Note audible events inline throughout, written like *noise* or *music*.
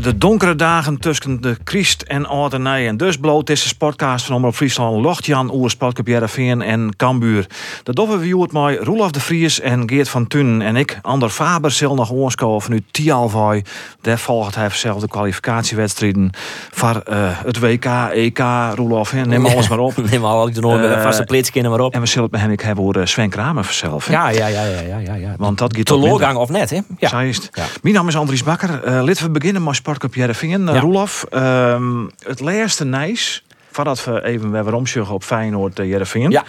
De donkere dagen tussen de Christ en Oudenij en dus bloot is de sportcast van Omroep Friesland Lochtjan oer Sportclub Jereveen en Cambuur. De doffe viewt mij Roelof de Vries en Geert van Tun en ik, Ander Faber, zal nog oorskomen van u Tialvoy. Daar volgt hij zelf de kwalificatiewedstrijden voor eh, het WK, EK, Roelof, hè. neem alles maar op. *laughs* Neem al de nooit met een Eh, vaste pleetskinner maar op. En we zullen het met hem ik hebben over Sven Kramer vanzelf. Ja, ja, ja, ja, ja, ja. Want dat gaat de of net, hè? Ja. Zo is het. Ja. Mijn naam is Andries Bakker. Laten we beginnen met Sportclub Jereveen. Uh, Ja. Roelof, ehm, het laatste nijs, voordat we even weer omzuggen op Feyenoord uh, Jereveen, Ja.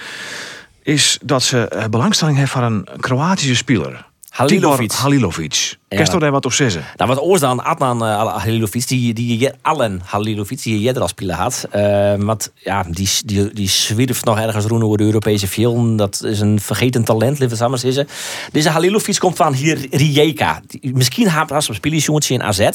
is dat ze eh, belangstelling hebben voor een Kroatische speler. Halilovic. Halilovic. Ja. Kerst daar wat op zeggen? Nou, wat oors dan Adnan uh, Halilovic, die, die je allen Halilovic, die je al spelen had. Eh, want ja, die, die, die zwierf nog ergens roen over de Europese film. Dat is een vergeten talent, lieve samen zeggen. Deze Halilovic komt van hier Rijeka. Misschien haalt als een in AZ.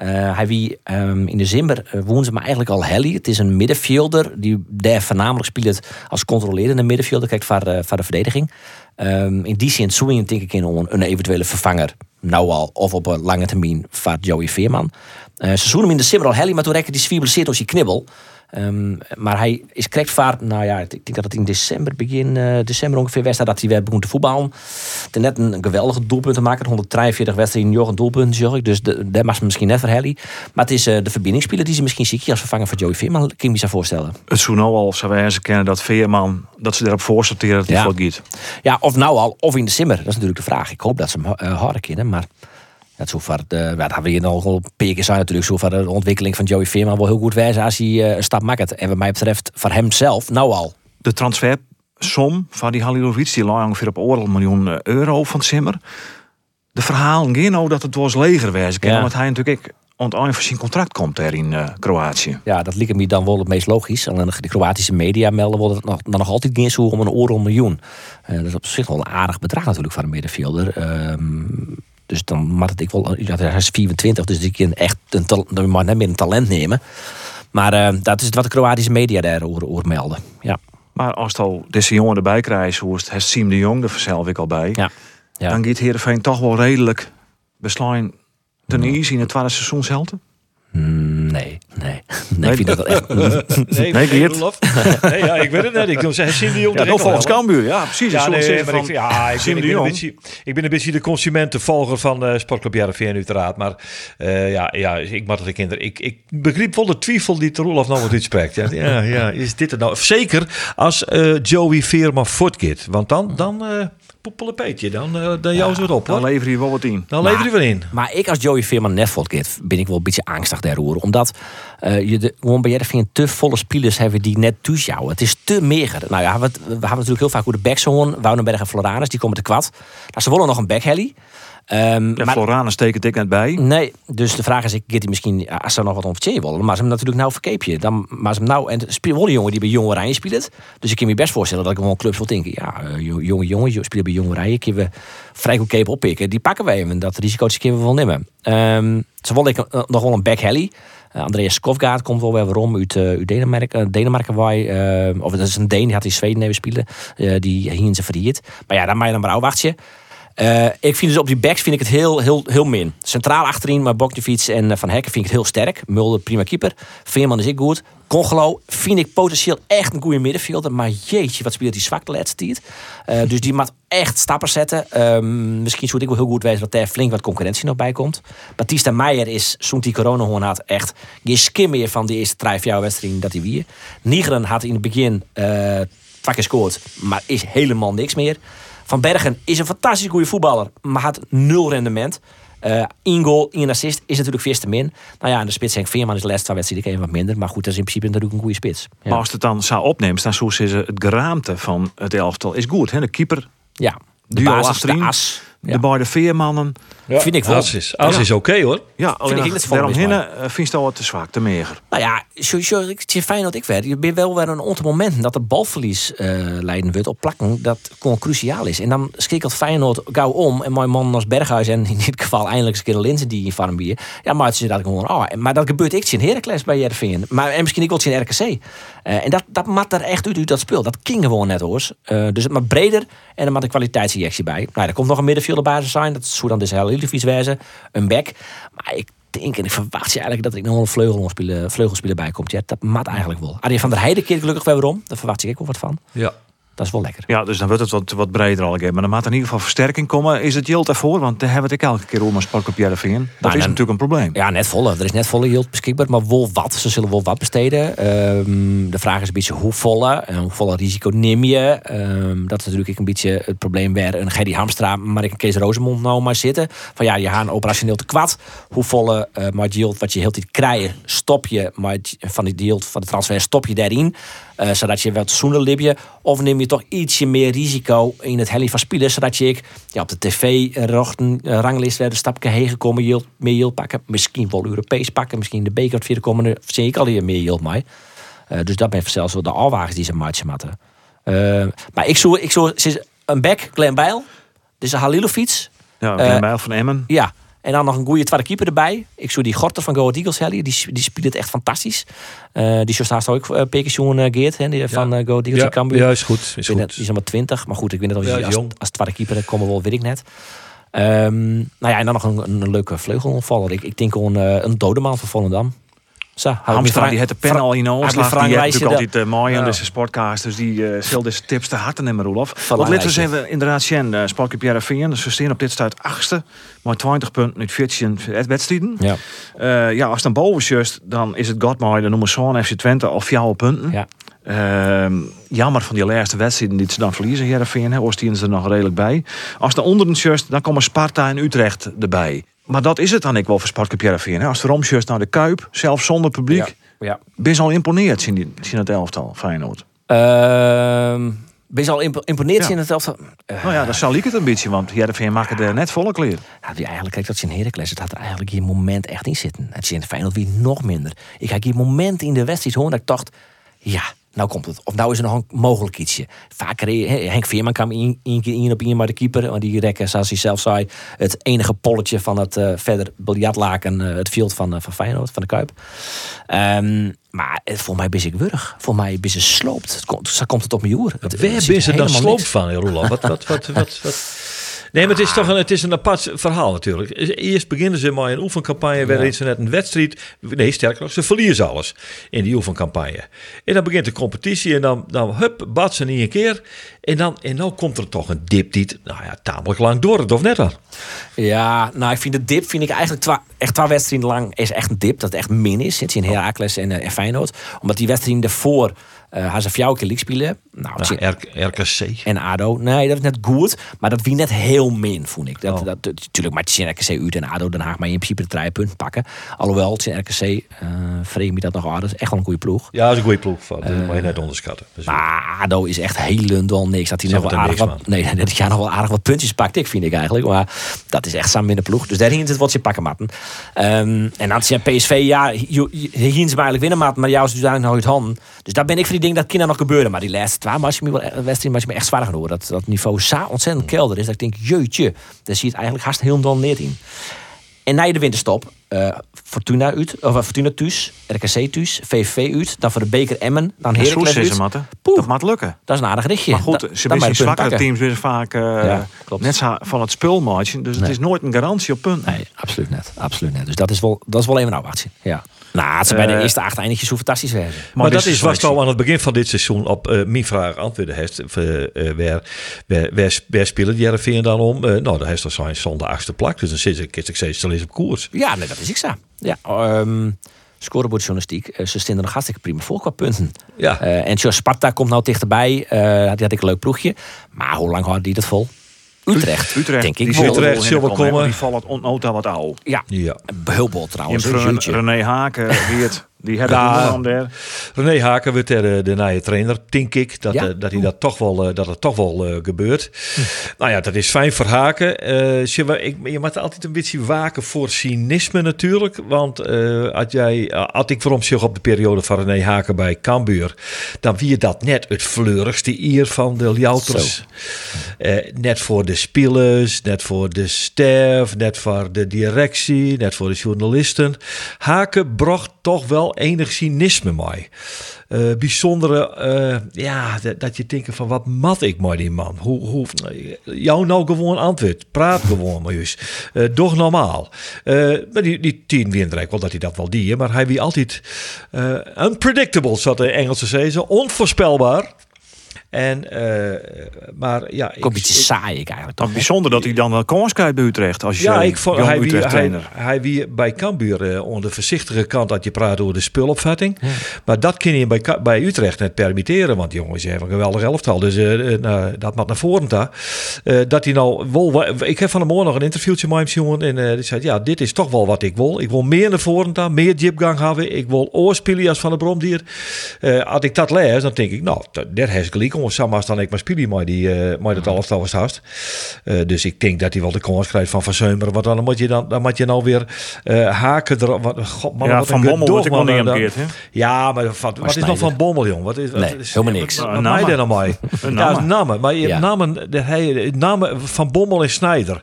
Eh, hij wie ehm, in december uh, woont ze maar eigenlijk al Helly. Het is een middenvelder die daar voornamelijk speelt als controlerende middenvelder. Kijkt voor, eh, voor de verdediging. Ehm, in die zin zoeken denk ik in om een eventuele vervanger. Nou al, of op een lange termijn van Joey Veerman. Eh, ze zoeken hem in december al Helly, maar toen rekken die zwiebel als je knibbel. Ehm, maar hij is vaart. Nou ja, ik denk dat het in december, begin eh, december ongeveer was, dat hij weer begon te voetballen. Ten net een geweldige doelpunt te maken. 143 wedstrijden, nog een doelpunt, zeg ik. Dus de, daar mag ze misschien net voor Helly. Maar het is eh, de verbindingsspeler die ze misschien ziek als vervanger voor Joey Veerman. Kan je me zo voorstellen. Het zou nou al, zou wij ze kennen, dat Veerman, dat ze erop voor sorteren dat het Ja. gaat. Ja, of nou al, of in december. Dat is natuurlijk de vraag. Ik hoop dat ze hem uh, harder kennen, maar... Dat, zo voor de, ja, dat hebben we hier nog paar keer zijn natuurlijk. Zo voor de ontwikkeling van Joey Veerman wel heel goed wijzen als hij eh, een stap maakt. En wat mij betreft voor hemzelf nou al. De transfersom van die Halilovic, die lag ongeveer op oorlog miljoen eh, euro van Simmer. De verhalen gaan dat het was leger was. Ja. Omdat hij natuurlijk ik van zijn contract komt daar in eh, Kroatië. Ja, dat liep me dan wel het meest logisch. Alleen de Kroatische media melden wel dat het nog, dan nog altijd geen zo om een om miljoen. Eh, dat is op zich wel een aardig bedrag natuurlijk voor een middenvelder. Ehm, dus dan mag het ik wel. Ja, hij is 24, dus die kan echt een dan mag net meer een talent nemen. Maar eh, dat is wat de Kroatische media daarover over melden. Ja, Maar als het al deze jongen erbij krijgt, hoe is het, Siem de Jong er zelf ik al bij. ja. ja. Dan gaat Heerenveen toch wel redelijk beslaan ten easy in het tweede seizoen zelf. Mm, nee, nee. *laughs* Nee, ik vind dat wel echt. Nee, Nee. *laughs* Roelof. Nee, ja, ik weet het net. Ik wil zeggen, Sim de Jong. Ja, wel volgens. Cambuur, ja precies. Ja, nee, maar van ik, ja, ik, ben, ik, ben een beetje, ik ben een beetje de consumentenvolger van uh, Sportclub Jarreveen uiteraard. Maar eh, ja, ja, ik mag de kinderen. Ik, ik begreep wel de twijfel die de Roelof nou wat uitspreekt. Ja, ja, ja, is dit het nou? Zeker als eh, Joey Veerman voortgaat. Want dan, dan uh, poepelen peetje. Dan, uh, dan jou ze erop Dan lever je wel wat in. Dan lever je weer in. Maar ik als Joey Veerman net volgt, ben ik wel een beetje angstig daarover. Omdat eh, je de, gewoon bij Jervingen te volle spelers hebben die net toeschouwen. Het is te meger. Nou ja, we, we hebben natuurlijk heel vaak hoe de backs gewoon. Woudenberg en Floranus, die komen te kwad. Nou, ze willen nog een backheli. Ehm De maar, Floranus tekent ik net bij. Nee, dus de vraag is, ik die misschien, ja, als ze nog wat onvertje willen, maar ze hem natuurlijk nou verkeep je. Dan, maar ze hem nou, en speel een jongen die bij Jong Oranje speelt. Dus ik kan me best voorstellen dat ik wel clubs wil denken, ja, eh, jo- jonge jongen, jo- spelen bij Jong Oranje, kunnen we vrij goedkoop oppikken. Die pakken wij hem en dat risico kunnen we wel nemen. Ehm ze willen ik eh, nog wel een back heli. Uh, Andreas Skofgaard komt wel weer waarom uit, eh, uit Denemarken. Denemarken waar, eh, of dat is een Deen, die had in Zweden even spelen. eh, die hier in zijn verriert. Maar ja, dan mag je dan maar afwachten. Uh, ik vind dus op die backs vind ik het heel, heel, heel min. Centraal achterin, maar Bokjevic en uh, Van Hekken vind ik het heel sterk. Mulder, prima keeper. Veerman is ik goed. Congelo vind ik potentieel echt een goede middenvelder. Maar jeetje, wat speelt die zwak de laatste tijd. Uh, dus die moet echt stappen zetten. Um, misschien zou ik wel heel goed wijzen dat daar flink wat concurrentie nog bij komt. Batista Meijer is, zo'n die corona had, echt geen skim meer van de eerste drie, vier wedstrijden dat hij weer. Nigeren had in het begin uh, vaak gescoord, maar is helemaal niks meer. Van Bergen is een fantastisch goede voetballer, maar had nul rendement. Uh, één goal, één assist is natuurlijk veel te min. Nou ja, en de spits Henk Veerman is de laatste wedstrijd even wat minder. Maar goed, dat is in principe natuurlijk een goede spits. Ja. Maar als het dan zou opneemt, dan zo ze het geraamte van het elftal is goed. Hè? De keeper, ja. De duo basis, achterin. de as. Ja. de beide veermannen. Ja, Vind ik wel. Als is, als is oké hoor. Ja, alleen ik het daaromheen mij. uh, vind je het te zwak, te meger. Nou ja, sowieso, ik zie fijn dat ik werd. Je bent wel weer een aantal momenten dat de balverlies eh leiden wordt op plakken. Dat gewoon cruciaal is. En dan schikkelt Feyenoord gauw om. En mijn man als Berghuis en in dit geval eindelijk eens een keer de Linzen die in farm bier. Ja, maar het is dat gewoon. Oh, maar dat gebeurt ik in Heracles bij Jervin. Maar en misschien ik wel in RKC. Eh, en dat, dat mat er echt uit, uit dat speel. Dat ging gewoon net hoor. Eh, dus het maar breder en er moet een kwaliteitsinjectie bij. Nou, er komt nog een middenvelder basis zijn. Dat zou dan dus heel Ildevies wezen. Een back. Maar ik denk en ik verwacht je eigenlijk dat er nog een vleugelspeler, vleugelspeler bij komt. Ja, dat mat eigenlijk wel. Arjen van der Heijden keert gelukkig weer om. Daar verwacht ik ook wel wat van. Ja. Dat is wel lekker. Ja, dus dan wordt het wat, wat breder al. Maar dan moet er in ieder geval versterking komen. Is het Jilt ervoor? Want daar hebben we het elke keer om als Sportclub Jereveen. Dat Nou, is dan- natuurlijk een probleem. Ja, net volle. Er is net volle yield beschikbaar, maar wel wat. Ze zullen wel wat besteden. Ehm, de vraag is een beetje hoe volle en hoe volle risico neem je. Ehm, dat is natuurlijk een beetje het probleem waar een Gerry Hamstra, maar ik Kees Rozemond nou maar zitten. Van ja, je gaat operationeel te kwad. Hoe volle uh, maar yield wat je heel tijd krijgt, stop je maar van die yield van de transfer stop je daarin. Eh, zodat je wat zoenen libje. Of neem je toch ietsje meer risico in het heli van spelers. Zodat je ik, ja, op de tv-ranglist weer een stapje heen gekomen. Yield, meer yield pakken. Misschien wel Europees pakken. Misschien de beker vierde komende. Zeker al hier meer yield mee. Eh, dus dat ben zelfs wel de alwagens die ze matchen matten. Eh, maar ik zou, ik is een back, Glenn Bijl. Dus een Halilovic. Ja, Eh, Glenn Bijl van Emmen. Ja. En dan nog een goede tweede keeper erbij. Ik zou die Gorter van Go Ahead Eagles hellen. Die, die speelt het echt fantastisch. Eh die zoals ook uh, Pekersjoen uh, Geert. Hè, die, van uh, Go Ahead Eagles Ja, Cambuur. ja, is goed. Is weet net, goed. die is maar 20. Maar goed, ik weet net of Ja, als, jong. als tweede keeper komen wel, weet ik net. Ehm, nou ja, en dan nog een, een leuke vleugelonvaller. Ik, ik denk gewoon uh, een dodeman van Volendam. Zo, Hamstra die het de pen al in me oorslag. Die heeft natuurlijk altijd uh, mooi aan deze sportcast. Dus die uh, zal deze tips te harte nemen, Roelof. Wat laten we Wijsje. even inderdaad zien. Uh, Sportclub Jereveen. Dus we staan op dit stuit achtste. Maar 20 punten uit 14 wedstrijden. Ja, Eh, ja, als dan boven just, dan is het Godmooi. Dan noemen we zo'n FC Twente al vier punten. ja. Ehm, jammer van die laatste wedstrijden die ze dan verliezen, Heerenveen. hè. Oostien is er nog redelijk bij. Als de onder dan komen Sparta en Utrecht erbij. Maar dat is het dan ik wel voor Heerenveen. hè. Als de Romsjust naar de Kuip, zelfs zonder publiek. Ja. ja. Ben je al imponeerd, zien, die, zien het elftal, Feyenoord. Ehm, ben je al impo- imponeerd Ja. in het elftal? Eh, Nou ja, dat zal ik het een beetje, want Heerenveen maakt het er net volle kleer. Ja, wie eigenlijk kijk dat je in Heracles, het had er eigenlijk hier moment echt in zitten. Het is in Feyenoord wie nog minder. Ik kijk hier moment in de wedstrijd hoor dat ik dacht, ja, nou komt het. Of nou is er nog een mogelijk ietsje. Vaker, hè, Henk Veerman kwam in, in, in op in maar de keeper. Want die rekken, zoals hij zelf zei, het enige polletje van het eh, verder biljartlaken, eh, het veld van, eh, van Feyenoord, van de Kuip. Ehm, maar voor mij ben ik wurg. Voor mij ben ze sloopt. Het komt, zo komt het op mijn. Het- Waar ben ze dan sloopt van, Roland? Wat, wat, wat, *laughs* wat, wat? Nee, maar het is toch een, het is een apart verhaal natuurlijk. Eerst beginnen ze maar een oefencampagne waarin ze net een wedstrijd... Nee, sterker nog, ze verliezen alles in die oefencampagne. En dan begint de competitie en dan, dan hup, bad ze niet een keer. En dan, en dan komt er toch een dip die, nou ja, tamelijk lang door, of net dan? Ja, nou, ik vind de dip vind ik eigenlijk twa, echt twee wedstrijden lang is echt een dip. Dat het echt min is. Zit je in Heracles en, eh, en Feyenoord. Omdat die wedstrijden daarvoor uh, haar ze fjouw keer league spelen. Nou, Ja, R- RKC. en ADO. Nee, dat is net goed. Maar dat wie net heel min, vond ik. Dat, Oh. dat, dat- natuurlijk maar het is in RKC uit en ADO Den Haag. Maar in principe de drie punten pakken. Alhoewel, het is in RKC. eh vreemd me dat nog aardig. Echt wel een goede ploeg. Ja, dat is een goede ploeg. Dat moet je net onderschatten. Dat is- Maar ADO is echt helemaal niks. Dat hij nog wel aardig wat, nee, *laughs* dat hij nog wel aardig wat puntjes pakt. Ik vind ik eigenlijk. Maar dat is echt samen in de ploeg. Dus daar hing het wat je pakken matten. Ehm, en dan je PSV, ja, hier ze maar eigenlijk winnen matten. Maar jou is dus eigenlijk nog uit handen. Dus daar ben ik van die dingen dat kan nog gebeuren. Maar die laatste twee was je me wel wedstrijd was je me echt zwaar genoeg. Dat dat niveau zo ontzettend kelder is. Dat ik denk, jeutje, daar zie je het eigenlijk haast heel dan neer in. En na je de winterstop, eh, Fortuna uit, of eh, Fortuna thuis, RKC thuis, VVV uit, dan voor de beker Emmen, dan Heracles uit. Matte. Poeh. Dat mag lukken. Dat is een aardig ritje. Maar goed, Da- ze zijn punt zwakkere teams weer vaak eh, Ja, net zo van het spulmatje. Dus het is nooit een garantie op punten. Nee, absoluut net. Absoluut net. Dus dat is wel, dat is wel even een afwachting. Ja. Nou, het is bij de Eh, eerste acht eindjes zo fantastisch zijn. Maar, dat is was selectie. al aan het begin van dit seizoen op eh mijn vraag antwoorden heeft. Uh, waar, waar, waar, waar spelen die RV dan om? Eh, nou, daar heeft er zijn zonder achtste plak. Dus dan zit ik, ik steeds op koers. Ja, nee, dat is ik zo. Ja, um, scorebordjournalistiek. eh, ze stonden er hartstikke prima voor qua punten. Ja. Eh, en Jos Sparta komt nou dichterbij. Eh, die had ik een leuk ploegje. Maar hoe lang houdt die dat vol? Utrecht. Utrecht. Denk ik die Utrecht wel zullen komen, komen. want Die vallen ontnota wat oud. Ja, Ja. heel bol trouwens. René Haken, Weert. *laughs* Die hebben Ja. daar. René Haken wordt er de, de nieuwe trainer, denk ik. Dat, Ja. eh, dat, hij dat, toch wel, eh, dat het toch wel eh, gebeurt. Nou ja, dat is fijn voor Haken. Eh, je, ik, je moet altijd een beetje waken voor cynisme natuurlijk. Want eh als, jij, als ik waarom zich op de periode van René Haken bij Cambuur... dan wie je dat net het fleurigste hier van de Jouters. Eh, net voor de spelers, net voor de staf, net voor de directie, net voor de journalisten. Haken bracht toch wel enig cynisme mee. Eh, bijzondere, eh, ja, dat, je denkt van wat mat ik maar die man. Hoe, hoe, jou nou gewoon antwoord. Praat gewoon maar juist. Eh, doch normaal. Eh, maar die, die tien windrijk, wel dat hij dat wel die, maar hij wie altijd eh, unpredictable, zat de Engelse zezen. Onvoorspelbaar. En, eh, maar ja... Een beetje saai ik eigenlijk Toch bijzonder dat hij dan wel kans krijgt bij Utrecht. Als je Ja, ik vond, hij, wie, Utrecht hij, trainer. hij wie bij Cambuur uh, onder de voorzichtige kant dat je praat over de spulopvatting. Maar dat kun je bij, bij Utrecht net permitteren. Want jongens, ze hebben een geweldig elftal. Dus eh, eh, nou, dat moet naar voren daar. Eh, dat hij nou wa- Ik heb van de morgen nog een interviewtje met hem jongen. En eh, die zei, ja, dit is toch wel wat ik wil. Ik wil meer naar voren daar, meer jipgang hebben. Ik wil oorspelen als van de Bromdier. Eh als ik dat lees, dan denk ik, nou, dat dat is gelijk. Om Samas dan ik maar spelen maar die, eh maar dat elftal was haast. Eh, dus ik denk dat hij wel de kans krijgt van Van Zeumeren. Want dan moet je dan, dan moet je nou weer eh, haken erop. Wat, god, man, Ja, wat Van Bommel wordt ook wel dan- hè? Ja, maar wat, wat is nog van Bommel, jong? Wat is, wat Nee, is, helemaal niks. Wat, mij nou mee? Een Ja, namen. Maar je Ja. namen, de, hij, namen van Bommel en Snijder.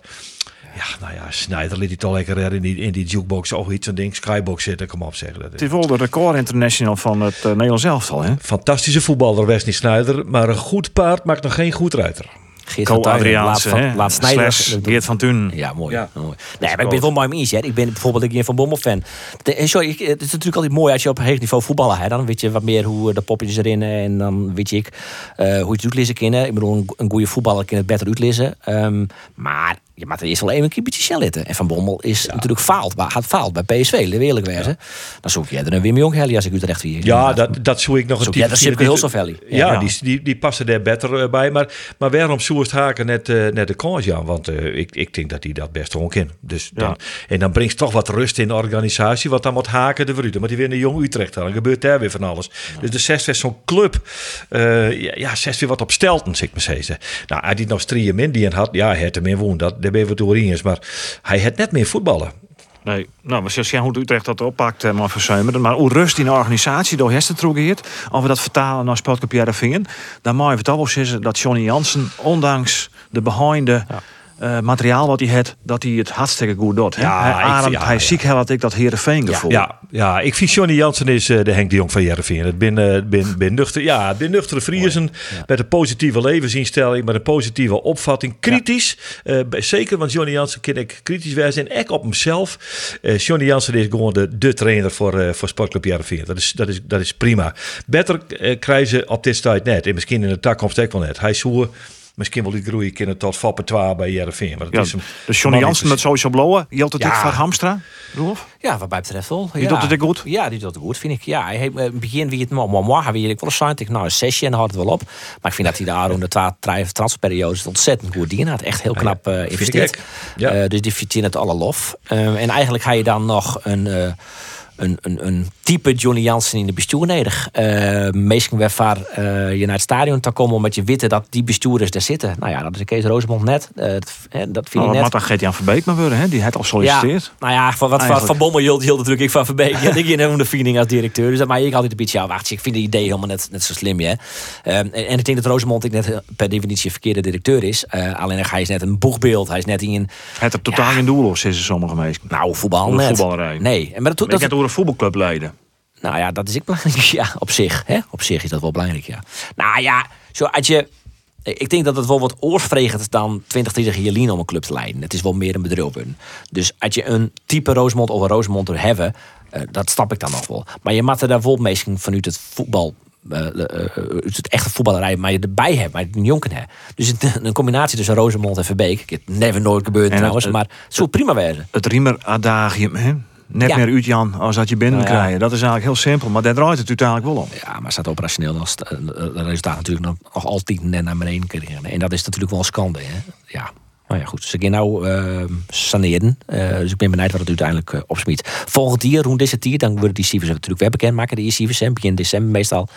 Ja, nou ja, Snijder liet hij toch lekker er in die, in die jukebox of iets, een ding, skybox zitten. Kom op, zeggen. Dat Het is wel de record international van het uh, Nederlands elftal, hè? Fantastische voetballer, Wesley Snijder. Maar een goed paard maakt nog geen goed ruiter. Geert Co laat, van, hè? laat Snijder. Geert van Thun. Ja, mooi. Ja. mooi. Nee, maar ik ben wel mooi mee eens. hè. Ik ben bijvoorbeeld ik ben van Bommel fan. De- eh, Sorry, ik- het is natuurlijk altijd mooi als je op hoog niveau voetballen hebt. Dan weet je wat meer hoe de popjes erin eh, en dan weet je ik eh, hoe je het uitlezen kennen. Ik bedoel, een, een goede voetballer kan het beter uitlezen. Ehm, maar je moet er eerst wel even een keer beetje. En Van Bommel is natuurlijk faalt, maar gaat faalt bij PSV, de eerlijk wezen. Dan zoek je er een Wim Jong als ik Utrecht weer. Ja, dat, dat zou ik nog een Zoek type dat? Ja, Ja. Die, die, die passen daar beter eh, bij. Maar, maar waarom Soest Haken net, eh, net de kans? Want eh, ik, ik denk dat hij dat best gewoon kan. Dus dan, En dan brengt toch wat rust in de organisatie. Want dan moet Haken de verruiten. Maar die weer een jong Utrecht. Dan gebeurt daar weer van alles. Dus de zes was zo'n club. ja, zes weer wat op stelten, zeg ik maar zeggen. Nou, hij die nog strieën min die had. Ja, had er meer woon. Dat, daar ben je wat eens. Maar hij had net meer voetballen. Nee, nou, we zien hoe Utrecht dat oppakt, eh, maar verzuimeren. Maar hoe rust in de organisatie door Hester trogeert, of we dat vertalen naar Sportclub Jereveen, dan mag je het wel zeggen dat Johnny Jansen, ondanks de behinde eh, materiaal wat hij heeft, dat hij het hartstikke goed doet. hè? Ja, hij ik- ademt, ja, hij ja. ziek had ik dat Heerenveen gevoel. Ja, ja, ik vind Johnny Jansen is eh, de Henk de Jong van Jereveen. Het ben, ben nuchter, ja, ben nuchtere Friesen met een positieve levensinstelling, met een positieve opvatting. Kritisch, eh, zeker, want Johnny Jansen kan ik kritisch zijn en ook op hemzelf. Johnny Jansen is gewoon de, de trainer voor, voor Sportclub Jereveen. Dat is, dat, is, dat is prima. Beter eh, krijgen ze op dit tijd net. En misschien in de toekomst ook wel net. Hij zoer misschien wel die groeien kunnen tot Fappen 12 bij Jereveen. Ja, is hem dus Johnny Jansen met sowieso blauwe, hield het Ja. van Hamstra, Rolf? Ja, wat mij betreft wel. Die ja. doet het ook goed? Ja, die doet het goed, vind ik. Ja, hij heeft eh, in het begin wie het maar morgen weer ik wel eens. Ik nou een sessie en dan had het wel op. Maar ik vind dat hij daar onder de transferperiodes het ontzettend goed dingen had. Echt heel knap eh investeerd. Ja. Eh, dus die verdient het alle lof. Eh, en eigenlijk ga je dan nog een. Eh, een, een, een type Johnny Jansen in de bestuur nodig. Uh, meestal eh, je naar het stadion te komen omdat je witte dat die bestuurders daar zitten. Nou ja, dat is Kees Rosemond net. Eh, dat, hè, dat vind ik wat net. mag dan Gert-Jan Verbeek maar worden, hè? Die had al solliciteerd. Ja, nou ja, van, wat van, Bommel hield, hield natuurlijk ik van Verbeek. Ja, ik in de feeling als directeur. Dus dat maak ik altijd een beetje, ja, wacht, ik vind het idee helemaal net, net zo slim. Ehm, en, en ik denk dat Rosemond ik net per definitie een verkeerde directeur is. Eh, alleen hij is net een boegbeeld. Hij is net in een, Het heeft totaal geen doel, of zeggen sommige mensen. nou, voetbal net. voetballerij. Nee, maar dat, dat, voetbalclub leiden. nou ja, dat is ik belangrijk. *laughs* Ja, op zich. Hè? Op zich is dat wel belangrijk, ja. Nou ja, zo als je... Ik denk dat het wel wat oorsvregend is dan 20, 30 jaar om een club te leiden. Het is wel meer een bedrijf. Dus als je een type Roosmond of een Roosmond wil hebben, eh, dat snap ik dan nog wel. Maar je moet er daar wel meestal vanuit het voetbal uit het echte voetballerij, maar je erbij hebt, maar je een jonken hebt. Dus het- een combinatie tussen Rosemond en Verbeek. Het never nooit gebeurd trouwens, het- maar het zou prima wezen. Het Riemer adagium, hè? Net meer uit Jan als dat je binnen Nou krijgt. Dat is eigenlijk heel simpel, maar daar draait het uiteindelijk wel om. Ja, maar staat operationeel dan het resultaat natuurlijk nog, nog altijd net naar beneden krijgen. En dat is natuurlijk wel een schande. Hè? Ja. Nou ja, goed. Ze gaan nou uh, saneren. Uh, dus ik ben benieuwd wat het uiteindelijk uh, opsmiet. Volgend jaar, rond deze tier, dan worden die cijfers natuurlijk weer bekend maken. Die cijfers, begin december meestal.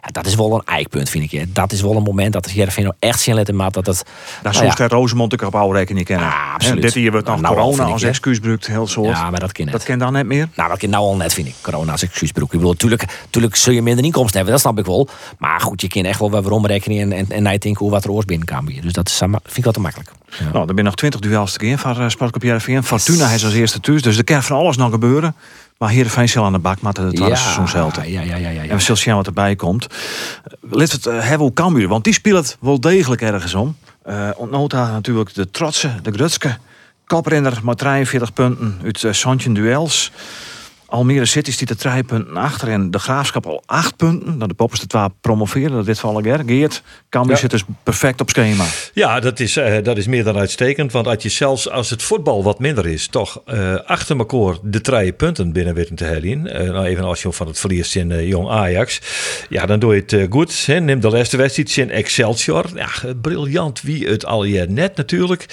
Ja, dat is wel een eikpunt, vind ik. Dat is wel een moment dat de Heerenveen nou echt zien letten maat dat het... Daar nou, ja. Rosemond oude rekening kennen. Ja, absoluut. dit hier wordt nog nou, corona als excuus gebruikt, heel soort. Ja, maar dat kan Dat ken dan net meer? Nou, dat kan nou al net, vind ik. Corona als excuus Ik bedoel, natuurlijk, natuurlijk zul je minder inkomsten hebben, dat snap ik wel. Maar goed, je kan echt wel waarom rekenen en, en, en denken hoe wat er oors hier. Dus dat is, vind ik wel te makkelijk. Ja. Nou, er zijn nog twintig duels te gaan van uh, Sportclub. Fortuna is als eerste thuis, dus er kan van alles nog gebeuren. Maar Heerenveen zal aan de bak met het tweede ja, seizoen zelf. Ja, ja, ja, ja, ja. En we zullen zien wat erbij komt. We het hebben Cambuur, want die speelt wel degelijk ergens om. Uh, ontnota natuurlijk de trotse, de Grutske. Koprenner met 43 punten uit uh, Santje duels. Almere City stiet er drie punten achter en de Graafschap al acht punten. Nou, de Poppers de twee promoveren, dat dit vallen weer. Geert, Cambuur ja. zit dus perfect op schema. Ja, dat is, uh, dat is meer dan uitstekend. Want als je zelfs als het voetbal wat minder is, toch uh, achter elkaar de drie punten binnen weten te halen. Uh, nou, even als je van het verliest in Jong Ajax. Ja, dan doe je het goed. Hè. Neem de laatste wedstrijd in Excelsior. Ja, briljant wie het al je net natuurlijk.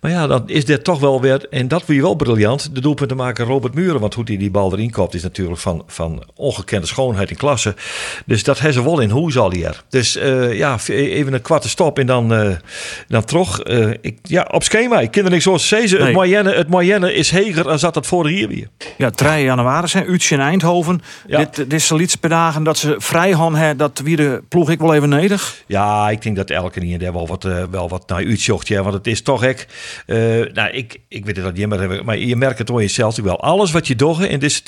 Maar ja, dan is dit toch wel weer, en dat wil je wel briljant, de doelpunten maken Robert Muren. Want hoe hij die bal erin koopt is natuurlijk van, van ongekende schoonheid in klasse. Dus dat hebben ze wel in hoe al hier. Dus uh, ja, even een kwarte stop en dan, uh, dan terug. Uh, ik, ja, op schema. Ik ken er niks zoals. Nee. Het, moyenne, het moyenne is heger dan zat dat vorig jaar weer. Ja, 3 januari zijn Utje in Eindhoven. Ja. Dit, dit is dagen dat ze vrij hadden. Dat wie de ploeg ik wel even nedig. Ja, ik denk dat elke keer daar wel wat, wel wat naar Utje zocht. Ja, want het is toch ik. nou, ik, ik weet het dat je maar je merkt het door jezelf wel. Alles wat je doet in deze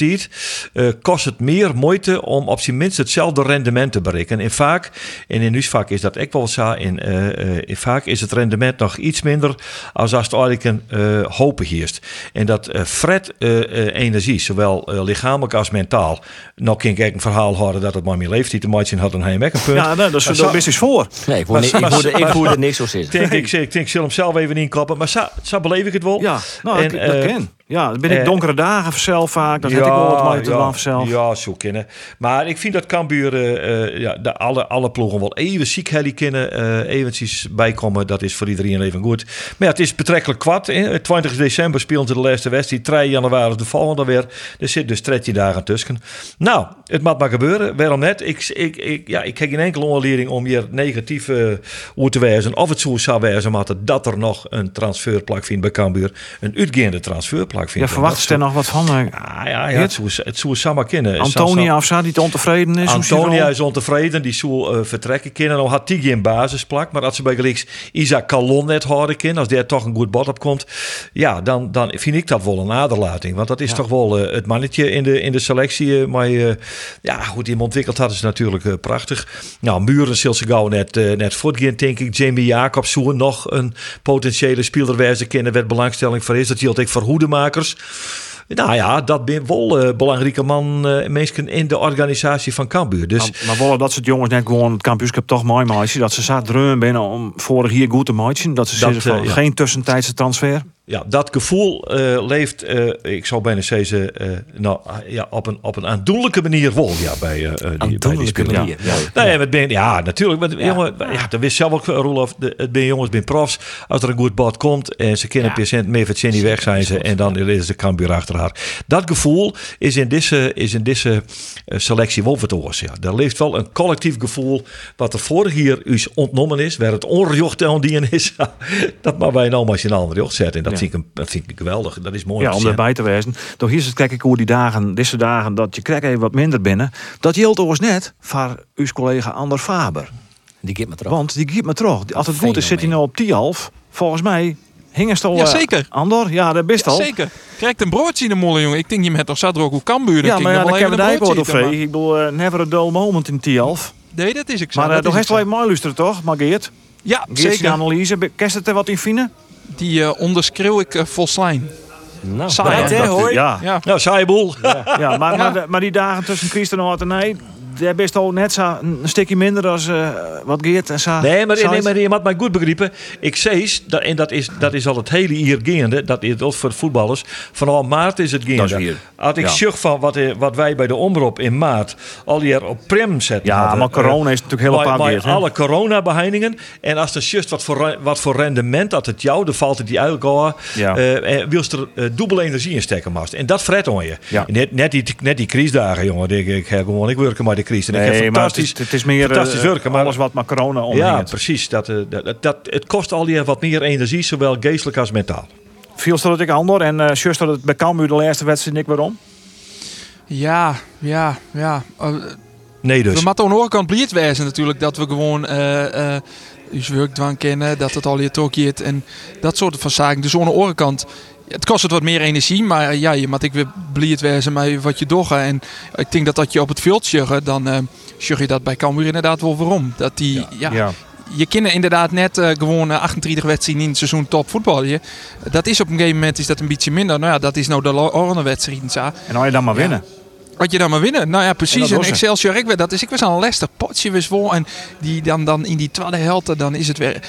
uh, kost het meer moeite om op zijn minst hetzelfde rendement te bereiken. En vaak, en in vaak is dat ook wel zo, in, uh, in vaak is het rendement nog iets minder als als het eigenlijk een uh, hopen heerst. En dat uh, fret energie, zowel lichamelijk als mentaal. Nog kan ik een verhaal horen dat het maar meer leeft. Die te had een heim een punt. Ja, nou, dat is er best eens voor. Nee, ik voelde, ik ik voelde niks zo zitten. Denk, ik, ik, ik zal hem zelf even inkoppen. Maar zo, zo beleef ik het wel. Ja, nou, en, dat ken. Ja, dan ben ik donkere dagen zelf vaak. Dat ja, heb ik wel wat te ja, zelf. Ja, zo kennen. Maar ik vind dat Cambuur uh, ja, de, alle, alle ploegen wel even ziek heli kennen. Uh, eventjes bijkomen. Dat is voor iedereen even goed. Maar ja, het is betrekkelijk kwart. 20 december speelden ze de laatste wedstrijd. 3 januari de volgende weer. Er zit dus 13 dagen tussen. Nou, het moet maar gebeuren. Waarom net? Ik, ik, ik, ja, ik heb geen enkele onleiding om hier negatief uh, te wijzen. Of het zo zou wijzen maar dat er nog een transferplak vindt bij Cambuur. Een uitgaande transferplak ja, verwacht er nog wat van? Ja, ja, ja het zou, het zou samen kennen. Antonia of zo, die ontevreden is? Antonia is ontevreden, die zou uh, vertrekken kunnen. Dan had die geen basisplak, maar als ze bij gelijks Isaac Calon net houden kunnen, als der toch een goed bod op komt, ja, dan, dan vind ik dat wel een aderlating. Want dat is toch wel uh, het mannetje in de, in de selectie. Maar ja, goed, die hem ontwikkeld had is natuurlijk prachtig. Nou, Muren zal ze gauw net, net voortgaan, denk ik. Jamie Jacobs zou nog een potentiële speler wijze kennen, werd belangstelling voor is. Dat hield ik voor hoedemakers nou ja, dat ben wel uh, belangrijke man, uh, mensen in de organisatie van Cambuur. Dus... Maar, maar dat soort jongens net gewoon het kampioenschap toch mooi maken. Dat ze zat dreun binnen om vorig jaar goed te maken. Dat ze dat, van, geen tussentijdse transfer ja, dat gevoel uh, leeft, uh, ik zou bijna zeggen, uh, nou, ja, op, een, op een aandoenlijke manier wel ja, bij, die, bij die. Manier, ja. Ja. Nee, met ben, ja, natuurlijk. Met, ja. Jongen, ja, dat wist zelf ook, Roelof. Het ben jongens, ben profs. Als er een goed bad komt en ze kennen ja. patiënt mee van weg zijn ze en dan is de Cambuur achter haar. Dat gevoel is in deze, is in deze selectie wel. Ja. Er leeft wel een collectief gevoel wat er vorig jaar is ontnomen is, waar het onrejocht aan die is. *laughs* dat maar wij nou maar in een andere jocht zetten. En dat vind ik, dat vind ik geweldig. Dat is mooi. Ja, om erbij te wezen. Toch hier is het, kijk ik hoe die dagen, deze dagen, dat je krijgt even wat minder binnen. Dat geldt ons net voor uw collega Ander Faber. Die geeft me terug. Want die geeft me terug. Als het goed is, zit hij nou op 10 half. Volgens mij Hing al. Ja, eh, zeker. Andor, ja, dat best al. Zeker. Krijgt een broodje in de molen, jongen. Ik denk je met toch zat er ook hoe Cambuur. Ja, maar ja, dan hebben we daar of Ik bedoel, uh, never a dull moment in Tialf. Nee, dat is ik zo. Maar uh, toch heeft wel even mooi luisteren, toch? Maar Geert? Ja, Geert zeker. analyse. Kerst het er wat in vinden? Die uh, onderschreeuw ik uh, volslijn. Nou, Saai, hè, hoor. Ja, ja. ja saai boel. Ja, ja maar, maar, maar, die dagen tussen Christen en Hortenij, daar best al net zo een stukje minder als eh, wat Geert en zo. Nee, maar, nee, maar je moet mij goed begrijpen. Ik zei, dat, en dat is, dat is al het hele jaar gaande, dat is ook voor de voetballers. Vanaf maart is het gaande. Dat is hier. Had ik Ja. zucht van wat, eh, wat wij bij de omroep in maart al hier op prem zetten. Ja, hadden, maar corona eh, is natuurlijk heel bij- apart bij Geert, hè? alle coronabehandelingen. En als er just wat voor, wat voor rendement dat het jou, dan valt het die al. Ja. eh, en wilst er eh, dubbele energie in stekken, mast. En dat fret on je. Ja. Net, net, die, net die crisis jongen. Ik, ik, gewoon, ik werk maar de crisis. En ik heb Nee, maar het fantastisch, is, het is meer fantastisch eh, werken. Maar alles wat maar corona ja, omringt. precies. Dat, eh, dat, dat, dat- het kost al die wat meer energie, zowel geestelijk als mentaal. Viel dat ik ander en uh, dat het bij Cambuur de laatste wedstrijd niet waarom? Ja, ja, ja. Nee dus. We moeten aan de andere kant wezen natuurlijk dat we gewoon eh eh ons werkdwang kennen, dat het al je trokje en dat soort van zaken. Dus aan de andere kant, het kost het wat meer energie, maar ja, je moet ik weer blied wezen met wat je doet. En ik denk dat dat je op het veld sjuggen, dan eh sjug je dat bij Cambuur inderdaad wel waarom. Dat die, ja, je kinderen inderdaad net eh, gewoon eh, 28 wedstrijden in het seizoen top voetballen. Dat is op een gegeven moment is dat een beetje minder. Nou ja, dat is nou de andere wedstrijden. zo. En als je dan maar Ja. winnen. Wat je dan maar winnen. Nou ja, En precies. En was ze. Excelsior, ik dat is ik was aan een Leicester potje vol. En die dan, dan in die tweede helft, dan is het weer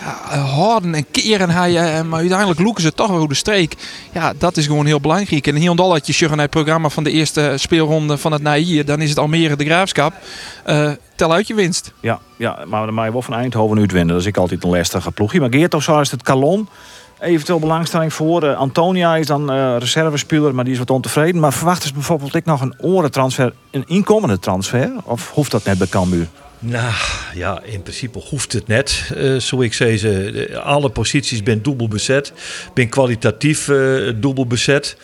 ja, eh, harden en keren. Hij, eh, maar uiteindelijk loeken ze toch weer de streek. Ja, dat is gewoon heel belangrijk. En hier en had je het programma van de eerste speelronde van het Naïe. Dan is het Almere de Graafschap. Eh, tel uit je winst. Ja, ja, maar dan mag je wel van Eindhoven uitwinnen. Dat is ik altijd een lastige ploegje. Maar Geert zo is het Calon. Eventueel belangstelling voor. Antonia is dan eh reservespeler, maar die is wat ontevreden. Maar verwachten ze bijvoorbeeld ik nog een orentransfer, een inkomende transfer? Of hoeft dat net bij Cambuur? Nou ja, in principe hoeft het net. eh zo ik zei, ze, alle posities ben dubbel bezet. Ben kwalitatief eh dubbel bezet.